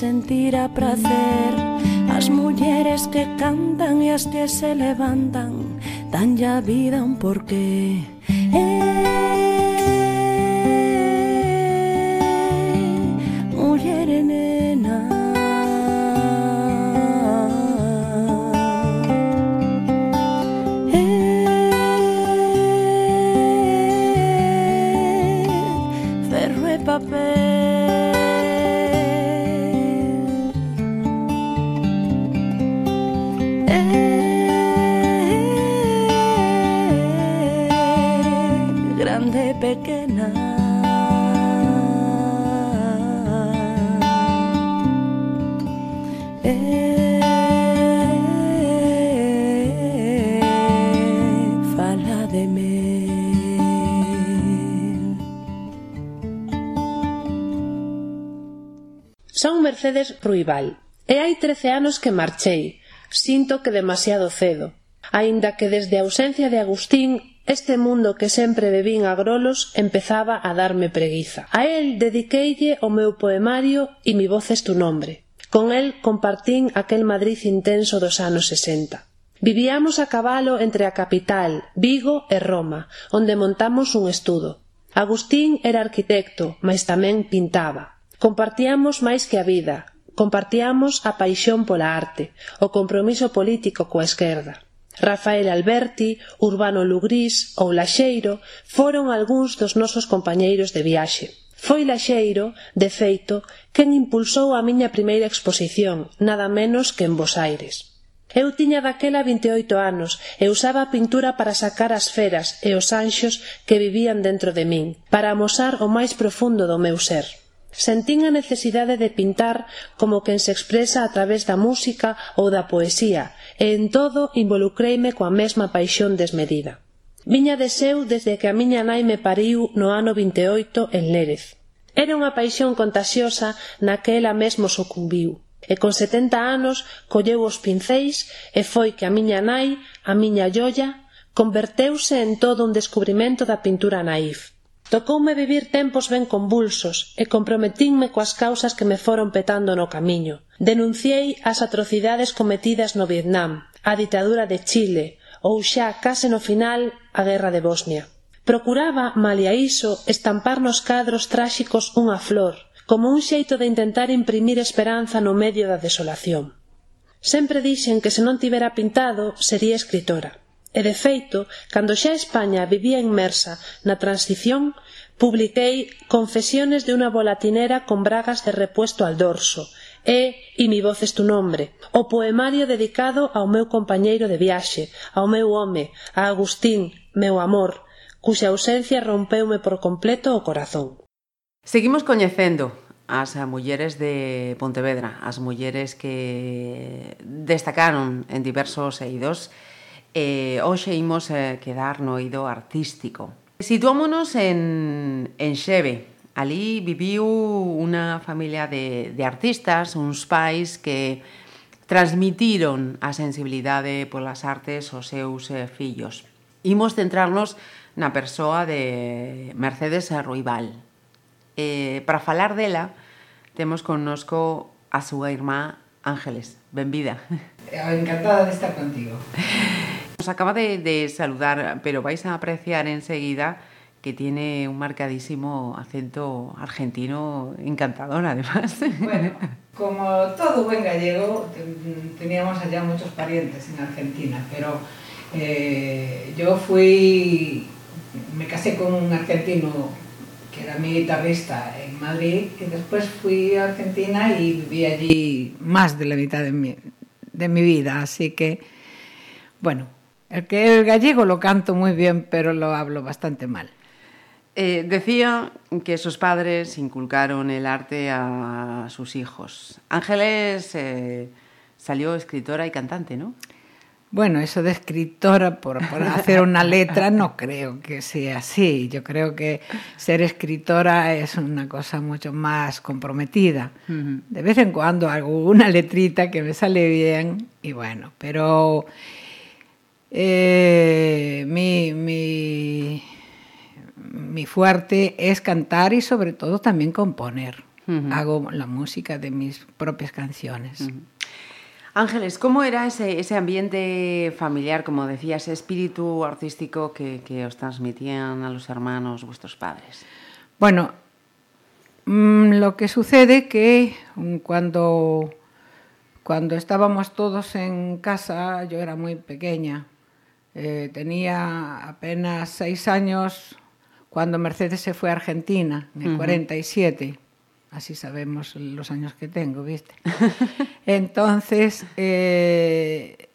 sentirá prazer. As mulleres que cantan e as que se levantan Dan ya vida un porqué. pequena. Eh, fala de mí. Son Mercedes Ruibal. E hai trece anos que marchei. Sinto que demasiado cedo. Aínda que desde a ausencia de Agustín Este mundo que sempre bebín a grolos empezaba a darme preguiza. A el dediqueille o meu poemario e mi voz es tu nombre. Con el compartín aquel Madrid intenso dos anos sesenta. Vivíamos a cabalo entre a capital, Vigo e Roma, onde montamos un estudo. Agustín era arquitecto, mas tamén pintaba. Compartíamos máis que a vida, compartíamos a paixón pola arte, o compromiso político coa esquerda. Rafael Alberti, Urbano Lugrís ou Laxeiro foron algúns dos nosos compañeiros de viaxe. Foi Laxeiro, de feito, quen impulsou a miña primeira exposición, nada menos que en Bos Aires. Eu tiña daquela 28 anos e usaba a pintura para sacar as feras e os anxos que vivían dentro de min, para amosar o máis profundo do meu ser. Sentín a necesidade de pintar como quen se expresa a través da música ou da poesía, e en todo involucreime coa mesma paixón desmedida. Viña de seu desde que a miña nai me pariu no ano 28 en Lérez. Era unha paixón contagiosa na que ela mesmo sucumbiu e con setenta anos colleu os pincéis e foi que a miña nai, a miña llolla, converteuse en todo un descubrimento da pintura naif. Tocoume vivir tempos ben convulsos e comprometínme coas causas que me foron petando no camiño. Denunciei as atrocidades cometidas no Vietnam, a ditadura de Chile ou xa case no final a guerra de Bosnia. Procuraba, malia iso, estampar nos cadros tráxicos unha flor, como un xeito de intentar imprimir esperanza no medio da desolación. Sempre dixen que se non tivera pintado sería escritora. E, de feito, cando xa España vivía inmersa na transición, publiquei Confesiones de unha volatinera con bragas de repuesto al dorso e E mi voz es tu nombre, o poemario dedicado ao meu compañeiro de viaxe, ao meu home, a Agustín, meu amor, cuxa ausencia rompeume por completo o corazón. Seguimos coñecendo as mulleres de Pontevedra, as mulleres que destacaron en diversos eidos E hoxe imos eh, quedar no ido artístico. Situámonos en, en Xeve. Ali viviu unha familia de, de artistas, uns pais que transmitiron a sensibilidade polas artes aos seus eh, fillos. Imos centrarnos na persoa de Mercedes Ruibal. Eh, para falar dela, temos connosco a súa irmá Ángeles. Benvida. Eh, encantada de estar contigo. Nos acaba de, saludar, pero vais a apreciar enseguida que tiene un marcadísimo acento argentino encantador, además. Bueno, como todo buen gallego, teníamos allá muchos parientes en Argentina, pero eh, yo fui, me casé con un argentino que era mi guitarrista en Madrid, y después fui a Argentina y viví allí más de la mitad de mi, de mi vida, así que, bueno, El que el gallego lo canto muy bien, pero lo hablo bastante mal. Eh, decía que sus padres inculcaron el arte a sus hijos. Ángeles eh, salió escritora y cantante, ¿no? Bueno, eso de escritora por, por, hacer una letra no creo que sea así. Yo creo que ser escritora es una cosa mucho más comprometida. Uh -huh. De vez en cuando hago una letrita que me sale bien y bueno, pero eh, mi, mi, mi, fuerte es cantar y sobre todo también componer. Uh -huh. Hago la música de mis propias canciones. Uh -huh. Ángeles, ¿cómo era ese, ese, ambiente familiar, como decía, ese espíritu artístico que, que, os transmitían a los hermanos vuestros padres? Bueno, mmm, lo que sucede que cuando, cuando estábamos todos en casa, yo era muy pequeña, eh, tenía apenas seis años cuando Mercedes se fue a Argentina, en el uh -huh. 47 así sabemos los años que tengo, ¿viste? Entonces, eh,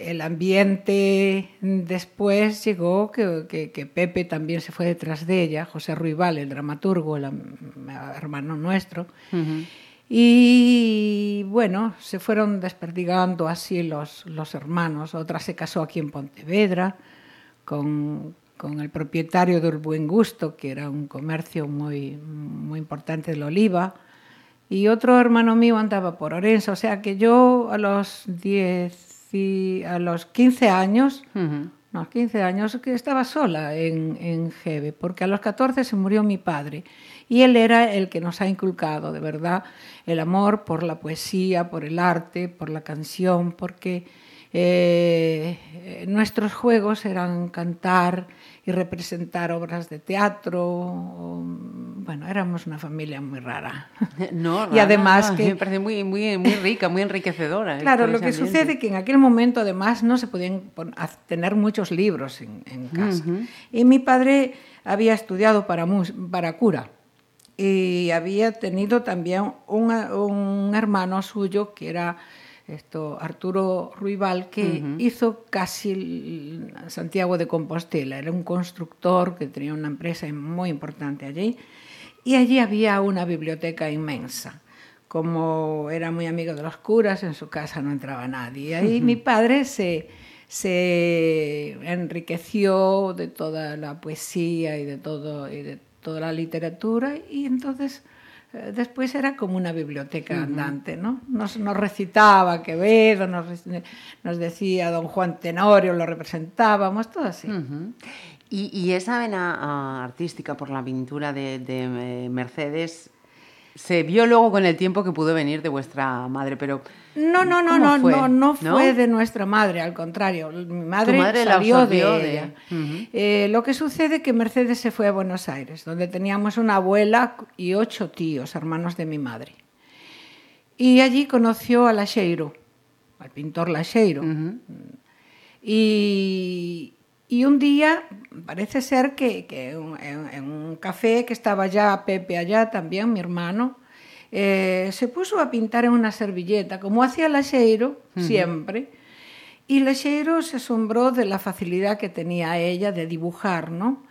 el ambiente después llegó que, que, que, Pepe también se fue detrás de ella, José Ruibal, el dramaturgo, el hermano nuestro, uh -huh. Y bueno, se fueron desperdigando así los, los hermanos. Otra se casó aquí en Pontevedra con, con el propietario del Buen Gusto, que era un comercio muy, muy importante de la oliva, y otro hermano mío andaba por Orense, o sea que yo a los 10 y a los 15 años, uh -huh. no, 15 años, que estaba sola en, en Gebe, porque a los 14 se murió mi padre, y él era el que nos ha inculcado, de verdad, el amor por la poesía, por el arte, por la canción, porque eh, nuestros juegos eran cantar y representar obras de teatro. Bueno, éramos una familia muy rara. No, rara, y además no, que me parece muy, muy, muy rica, muy enriquecedora. Claro, lo que sucede que en aquel momento además no se podían tener muchos libros en, en casa. Uh -huh. Y mi padre había estudiado para, para cura y había tenido también un, un hermano suyo que era esto, Arturo Ruibal, que uh -huh. hizo casi Santiago de Compostela. Era un constructor que tenía una empresa muy importante allí. Y allí había una biblioteca inmensa. Como era muy amigo de los curas, en su casa no entraba nadie. Y ahí uh -huh. mi padre se, se enriqueció de toda la poesía y de, todo, y de toda la literatura. Y entonces eh, después era como una biblioteca uh -huh. andante, ¿no? Nos, nos recitaba Quevedo, nos, nos, decía don Juan Tenorio, lo representábamos, todo así. Uh -huh. y, y, esa vena uh, artística por la pintura de, de eh, Mercedes se vio luego con el tiempo que pudo venir de vuestra madre, pero no, no, no, no, fue? no, no fue ¿No? de nuestra madre, al contrario, mi madre, madre salió de ella. Uh -huh. eh, lo que sucede es que Mercedes se fue a Buenos Aires, donde teníamos una abuela y ocho tíos, hermanos de mi madre. Y allí conoció a Lacheiro, al pintor Lacheiro. Uh -huh. Y, y un día parece ser que, que en, en, un café que estaba ya Pepe allá también, mi hermano, eh, se puso a pintar en una servilleta, como hacía Lacheiro uh -huh. siempre. Y Lacheiro se asombró de la facilidad que tenía ella de dibujar, ¿no?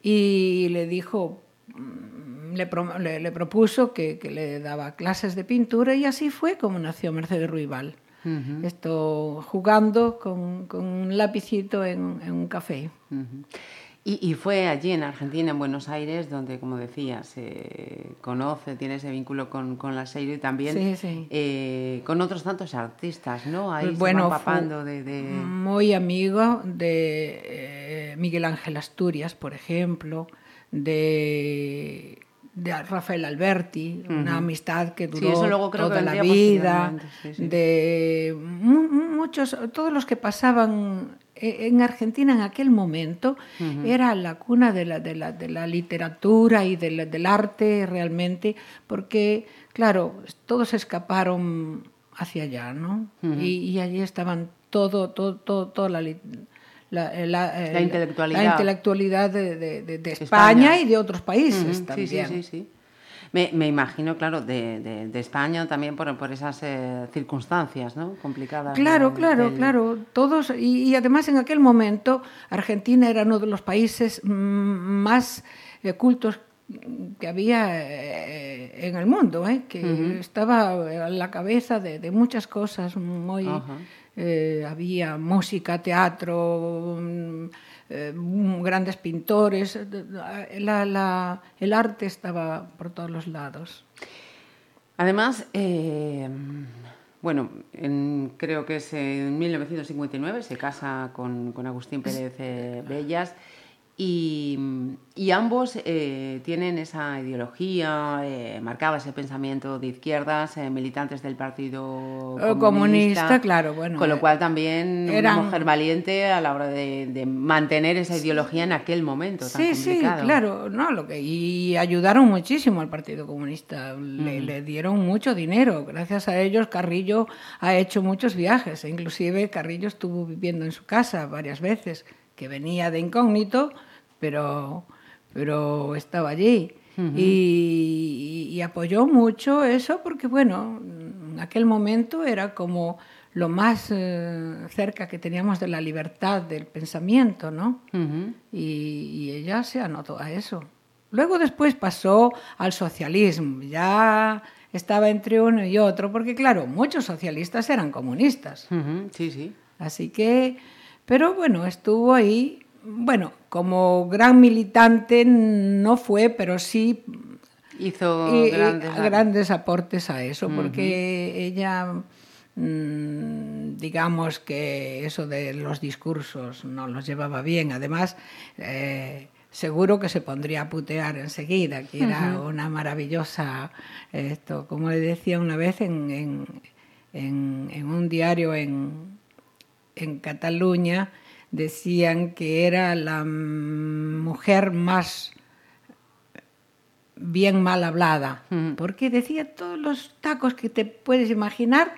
Y le dijo, mm, le, pro, le, le propuso que, que, le daba clases de pintura y así fue como nació Mercedes Ruibal. Uh -huh. Esto jugando con, con, un lapicito en, en un café. Uh -huh. y, y, fue allí en Argentina, en Buenos Aires, donde, como decía, se conoce, tiene ese vínculo con, con la serie y también sí, sí. Eh, con otros tantos artistas, ¿no? Ahí bueno, se van papando de, de, Muy amigo de eh, Miguel Ángel Asturias, por ejemplo, de de Rafael Alberti, uh -huh. una amistad que duró sí, luego creo toda que la vida, sí, sí. de muchos, todos los que pasaban e, en Argentina en aquel momento uh -huh. era la cuna de la, de la, de la literatura y de la, del arte realmente, porque, claro, todos escaparon hacia allá, ¿no? Uh -huh. y, y, allí estaban todo, todo, todo, toda la la, la, la, intelectualidad, la intelectualidad de, de, de, de España, España, y de otros países uh -huh. también. Sí, sí, sí. Me, me, imagino, claro, de, España también por, por esas eh, circunstancias ¿no? complicadas. Claro, claro, del... claro. Todos, y, y, además en aquel momento Argentina era uno de los países más eh, cultos que había eh, en el mundo, ¿eh? que uh -huh. estaba a la cabeza de, de muchas cosas muy... Uh -huh. Eh, había música, teatro, eh, grandes pintores, el arte estaba por todos los lados. Además, eh, bueno, en, creo que es en 1959 se casa con, con Agustín Pérez Bellas y, y ambos eh, tienen esa ideología, eh, marcaba ese pensamiento de izquierdas, eh, militantes del Partido Comunista, Comunista, claro, bueno. Con lo cual también eran... una mujer valiente a la hora de, de mantener esa ideología en aquel momento tan sí, complicado. Sí, claro, no, lo que, y ayudaron muchísimo al Partido Comunista, mm. le, le, dieron mucho dinero, gracias a ellos Carrillo ha hecho muchos viajes, inclusive Carrillo estuvo viviendo en su casa varias veces, que venía de incógnito, pero, pero estaba allí. Uh -huh. y, y, apoyó mucho eso porque, bueno, en aquel momento era como lo más eh, cerca que teníamos de la libertad del pensamiento, ¿no? Uh -huh. y, y, ella se anotó a eso. Luego después pasó al socialismo, ya estaba entre uno y otro, porque claro, muchos socialistas eran comunistas. Uh -huh. Sí, sí. Así que, pero bueno, estuvo ahí bueno, como gran militante no fue, pero sí hizo y, grandes, grandes, aportes a eso, uh -huh. porque ella, mmm, digamos que eso de los discursos no los llevaba bien. Además, eh, seguro que se pondría a putear enseguida, que era uh -huh. una maravillosa, esto, como le decía una vez en, en, en, en un diario en, en Cataluña, decían que era la mujer más bien mal hablada, mm. porque decía todos los tacos que te puedes imaginar,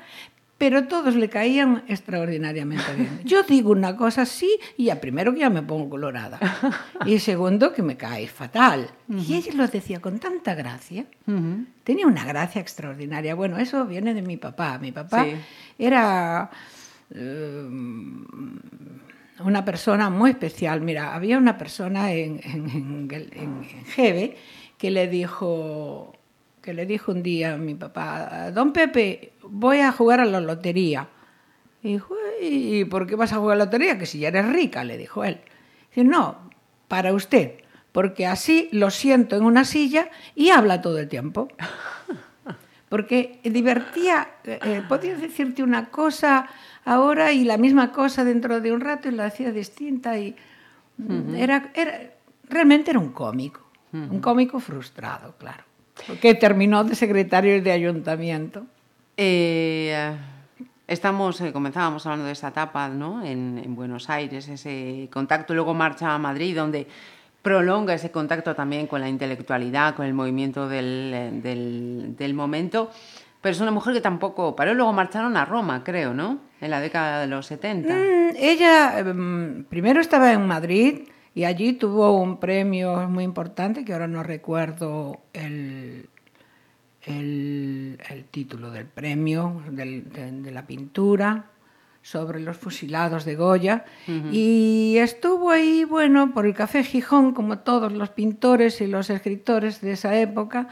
pero todos le caían extraordinariamente bien. Yo digo una cosa así y ya primero que ya me pongo colorada y segundo que me cae fatal. Uh -huh. Y ella lo decía con tanta gracia. Uh -huh. Tenía una gracia extraordinaria. Bueno, eso viene de mi papá. Mi papá sí. era... Uh, una persona muy especial. Mira, había una persona en, en, en, en, Jeve que le dijo que le dijo un día a mi papá, don Pepe, voy a jugar a la lotería. Y dijo, ¿y por qué vas a jugar a la lotería? Que si ya eres rica, le dijo él. Dice, no, para usted, porque así lo siento en una silla y habla todo el tiempo. Porque divertía, eh, podía decirte una cosa ahora y la misma cosa dentro de un rato y la hacía distinta y uh -huh. era, era, realmente era un cómico, uh -huh. un cómico frustrado, claro, que terminó de secretario de ayuntamiento. Eh, estamos, eh, comenzábamos hablando de esa etapa ¿no? en, en Buenos Aires, ese contacto, luego marcha a Madrid, donde prolonga ese contacto también con la intelectualidad, con el movimiento del, del, del momento. Pero es una mujer que tampoco paró. Luego marcharon a Roma, creo, ¿no? En la década de los 70. Mm, ella um, primero estaba en Madrid y allí tuvo un premio muy importante, que ahora no recuerdo el, el, el título del premio, del, de, de, la pintura sobre los fusilados de Goya. Uh -huh. Y estuvo ahí, bueno, por el Café Gijón, como todos los pintores y los escritores de esa época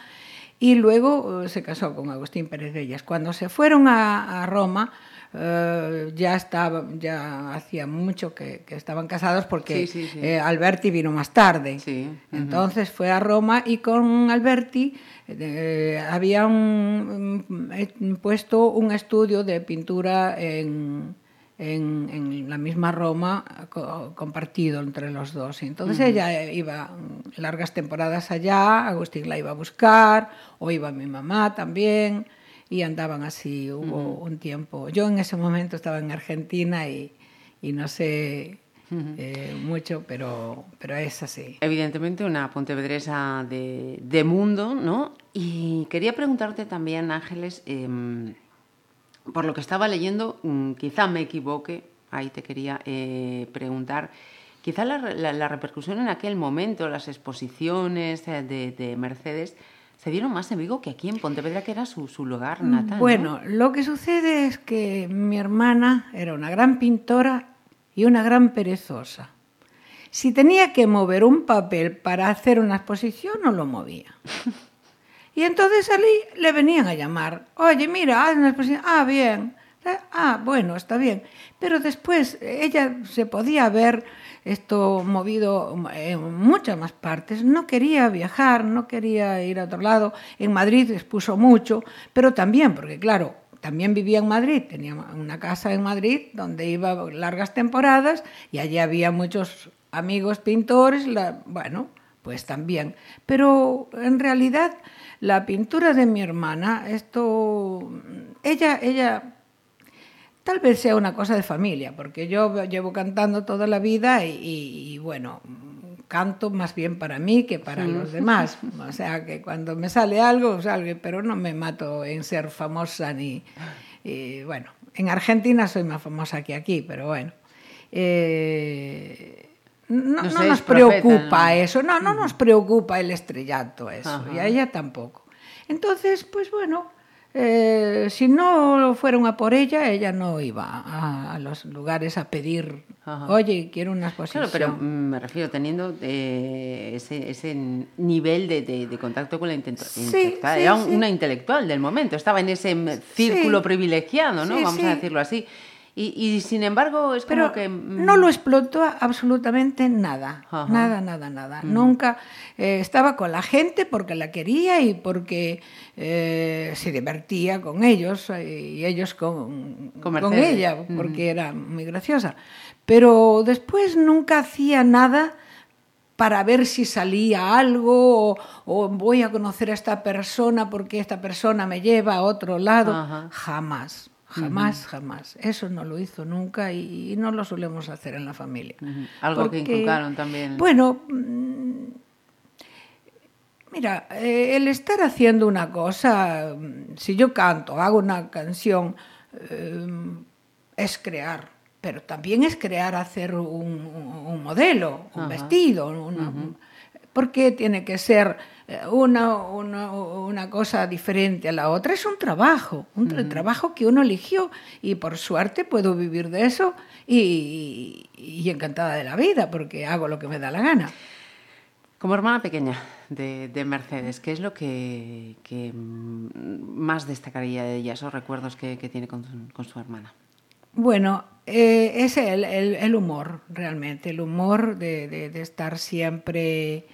y luego uh, se casó con Agustín Pérez Bellas. Cuando se fueron a, a Roma, uh, ya estaba, ya hacía mucho que, que estaban casados porque sí, sí, sí. Eh, Alberti vino más tarde. Uh -huh. Entonces fue a Roma y con Alberti eh, habían puesto un estudio de pintura en, en, en, la misma Roma co compartido entre los dos. Y entonces uh -huh. ella iba largas temporadas allá, Agustín la iba a buscar, o iba mi mamá también, y andaban así, hubo uh -huh. un tiempo. Yo en ese momento estaba en Argentina y, y no sé Uh -huh. eh, mucho, pero, pero es así. Evidentemente una pontevedresa de, de mundo, ¿no? Y quería preguntarte también, Ángeles, eh, por lo que estaba leyendo, mm, quizá me equivoque, ahí te quería eh, preguntar, quizá la, la, la, repercusión en aquel momento, las exposiciones de, de, Mercedes, se dieron más en Vigo que aquí en Pontevedra, que era su, su lugar natal. Bueno, ¿no? lo que sucede es que mi hermana era una gran pintora y una gran perezosa. Si tenía que mover un papel para hacer una exposición, no lo movía. Y entonces allí le venían a llamar, oye, mira, haz una exposición, ah, bien, ah, bueno, está bien. Pero después ella se podía ver esto movido en muchas más partes. No quería viajar, no quería ir a otro lado. En Madrid expuso mucho, pero también, porque claro, también vivía en Madrid, tenía una casa en Madrid donde iba largas temporadas y allí había muchos amigos pintores, la, bueno, pues también. Pero en realidad la pintura de mi hermana, esto, ella, ella Tal vez sea una cosa de familia, porque yo llevo cantando toda la vida y, bueno, canto más bien para mí que para los demás. O sea, que cuando me sale algo, salgo, pero no me mato en ser famosa ni... bueno, en Argentina soy más famosa que aquí, pero bueno. Eh, no, nos preocupa eso, no, no nos preocupa el estrellato eso, y a ella tampoco. Entonces, pues bueno, eh, si no fueron a por ella, ella no iba a, a los lugares a pedir, Ajá. oye, quiero una exposición. Claro, pero mm, me refiero teniendo eh, ese, ese, nivel de, de, de, contacto con la intelectual. Sí, Era sí, una intelectual del momento, estaba en ese círculo privilegiado, ¿no? Vamos a decirlo así. Y, y, sin embargo es Pero que... no lo explotó absolutamente nada, Ajá. nada, nada, nada. Uh -huh. Nunca eh, estaba con la gente porque la quería y porque eh, se divertía con ellos y ellos con, con, con ella, porque uh -huh. era muy graciosa. Pero después nunca hacía nada para ver si salía algo o, o, voy a conocer a esta persona porque esta persona me lleva a otro lado. Ajá. Jamás. Jamás, uh -huh. jamás. Eso no lo hizo nunca y, y, no lo solemos hacer en la familia. Uh -huh. Algo Porque, que inculcaron también. Bueno, mm, mira, eh, el estar haciendo una cosa, mm, si yo canto, hago una canción, eh, es crear, pero también es crear, hacer un, un modelo, un uh -huh. vestido, una, porque tiene que ser una, una, una, cosa diferente a la otra. Es un trabajo, un uh -huh. trabajo que uno eligió y por suerte puedo vivir de eso y, y, encantada de la vida porque hago lo que me da la gana. Como hermana pequeña de, de Mercedes, ¿qué es lo que, que, más destacaría de ella, esos recuerdos que, que tiene con, con, su hermana? Bueno, eh, es el, el, el, humor, realmente, el humor de, de, de estar siempre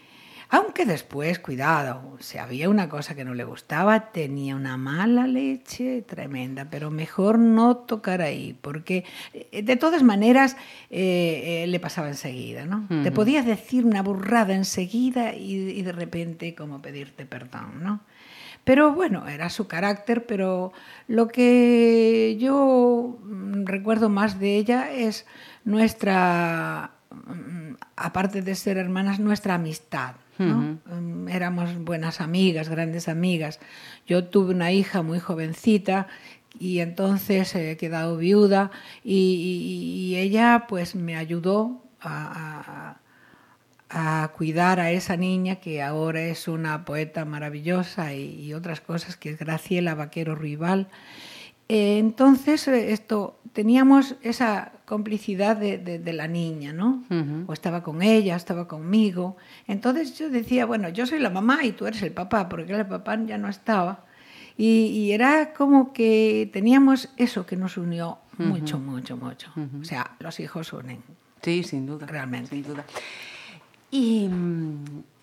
aunque después, cuidado, si había una cosa que no le gustaba, tenía una mala leche tremenda, pero mejor no tocar ahí, porque eh, de todas maneras eh, eh, le pasaba enseguida, ¿no? Uh -huh. Te podías decir una burrada enseguida y, y, de repente como pedirte perdón, ¿no? Pero bueno, era su carácter, pero lo que yo mm, recuerdo más de ella es nuestra, mm, aparte de ser hermanas, nuestra amistad. ¿No? Uh -huh. Éramos buenas amigas, grandes amigas. Yo tuve una hija muy jovencita y entonces he quedado viuda y, y, y ella pues me ayudó a, a, a, cuidar a esa niña que ahora es una poeta maravillosa y, y otras cosas, que es Graciela Vaquero Rival. Eh, entonces, eh, esto, teníamos esa complicidad de, de, de la niña, ¿no? Uh -huh. O estaba con ella, estaba conmigo. Entonces yo decía, bueno, yo soy la mamá y tú eres el papá, porque el papá ya no estaba. Y, y era como que teníamos eso que nos unió uh -huh. mucho, mucho, mucho. Uh -huh. O sea, los hijos unen. Sí, sin duda. Realmente. Sin duda. Y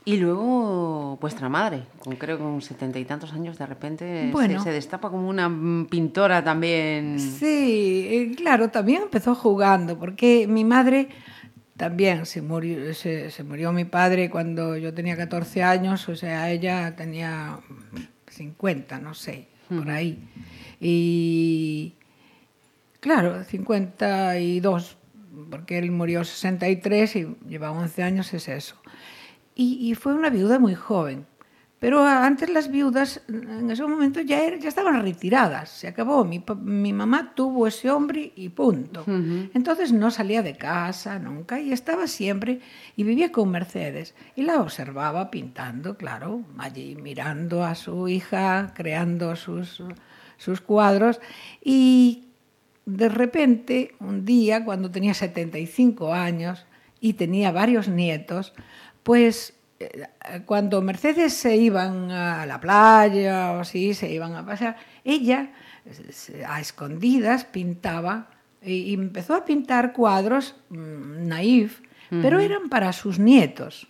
y luego vuestra madre, con, creo con setenta y tantos años, de repente bueno, se, se, destapa como una pintora también. Sí, eh, claro, también empezó jugando, porque mi madre también se murió, se, se murió mi padre cuando yo tenía 14 años, o sea, ella tenía 50, no sé, por ahí. Y claro, 52, porque él murió 63 y lleva 11 años, es eso y, y, fue una viuda muy joven. Pero antes las viudas, en ese momento ya, era, ya estaban retiradas, se acabó. Mi, mi, mamá tuvo ese hombre y punto. Uh -huh. Entonces no salía de casa nunca y estaba siempre y vivía con Mercedes. Y la observaba pintando, claro, allí mirando a su hija, creando sus, sus cuadros. Y de repente, un día, cuando tenía 75 años, y tenía varios nietos, pues eh, cuando Mercedes se iban a la playa o así, se iban a pasear, ella a escondidas pintaba y empezó a pintar cuadros mmm, naif, uh -huh. pero eran para sus nietos.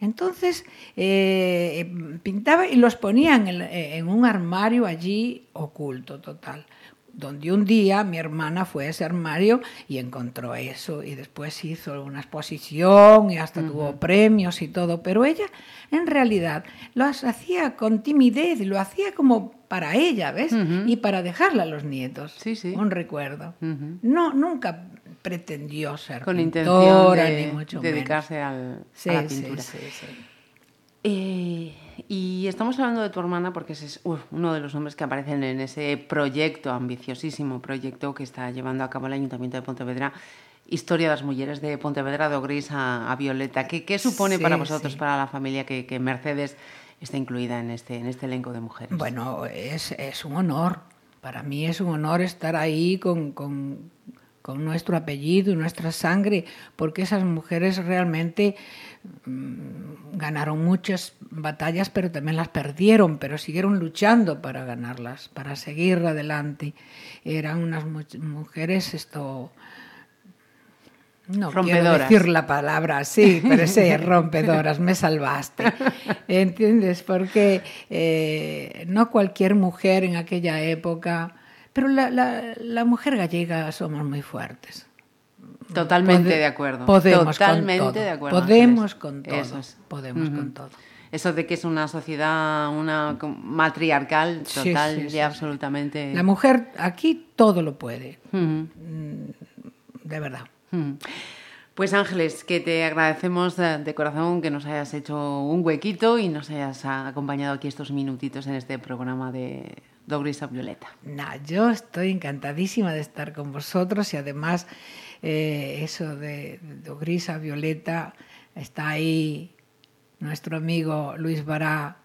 Entonces eh, pintaba y los ponía en, el, en, un armario allí oculto total donde un día mi hermana fue a ese armario y encontró eso y después hizo una exposición y hasta uh -huh. tuvo premios y todo, pero ella en realidad lo hacía con timidez lo hacía como para ella, ¿ves? Uh -huh. Y para dejarla a los nietos, sí, sí. un recuerdo. Uh -huh. No, nunca pretendió ser con pintora, intención de ni mucho dedicarse menos. al, sí, a la pintura. Sí, sí, sí. Eh, y estamos hablando de tu hermana porque es uf, uno de los nombres que aparecen en ese proyecto, ambiciosísimo proyecto que está llevando a cabo el Ayuntamiento de Pontevedra, Historia de las Mujeres de Pontevedra, de Gris a, a Violeta. ¿Qué, qué supone Sí, para vosotros, sí. para la familia, que, que Mercedes esté incluida en este, en este elenco de mujeres? Bueno, es, es un honor. Para mí es un honor estar ahí con, con, con nuestro apellido y nuestra sangre, porque esas mujeres realmente ganaron muchas batallas, pero también las perdieron, pero siguieron luchando para ganarlas, para seguir adelante. Eran unas mu- mujeres esto no quiero Rompedoras. decir la palabra así, pero sí, rompedoras, me salvaste. ¿Entiendes? Porque eh, no cualquier mujer en aquella época, pero la, la, la mujer gallega somos muy fuertes. Totalmente de acuerdo. Podemos Totalmente con todo. de acuerdo. Podemos con todo. Eso es. Podemos con todo. Eso de que es una sociedad una matriarcal, total sí, y sí, absolutamente. La mujer aquí todo lo puede, Ujú. de verdad. Mm. Pues Ángeles, que te agradecemos de, de corazón que nos hayas hecho un huequito y nos hayas acompañado aquí estos minutitos en este programa de Dogrisa Violeta. Nah, yo estoy encantadísima de estar con vosotros y además eh, eso de, de Grisa Violeta está ahí nuestro amigo Luis Bará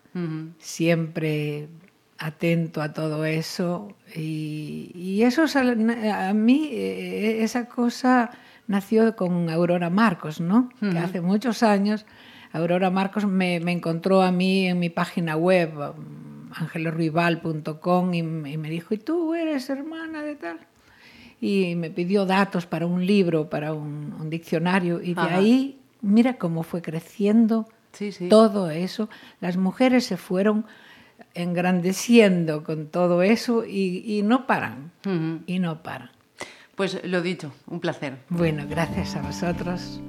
siempre atento a todo eso y, y eso es a, a mí eh, esa cosa nació con Aurora Marcos, ¿no? Que hace muchos años Aurora Marcos me, me encontró a mí en mi página web um, angelosruibal.com y, y me dijo, ¿y tú eres hermana de tal? Y me pidió datos para un libro, para un, un diccionario y de Ajá. ahí, mira cómo fue creciendo Sí, sí. todo eso. Las mujeres se fueron engrandeciendo con todo eso y, y no paran, y no paran. Pues lo dicho, un placer. Bueno, gracias a vosotros.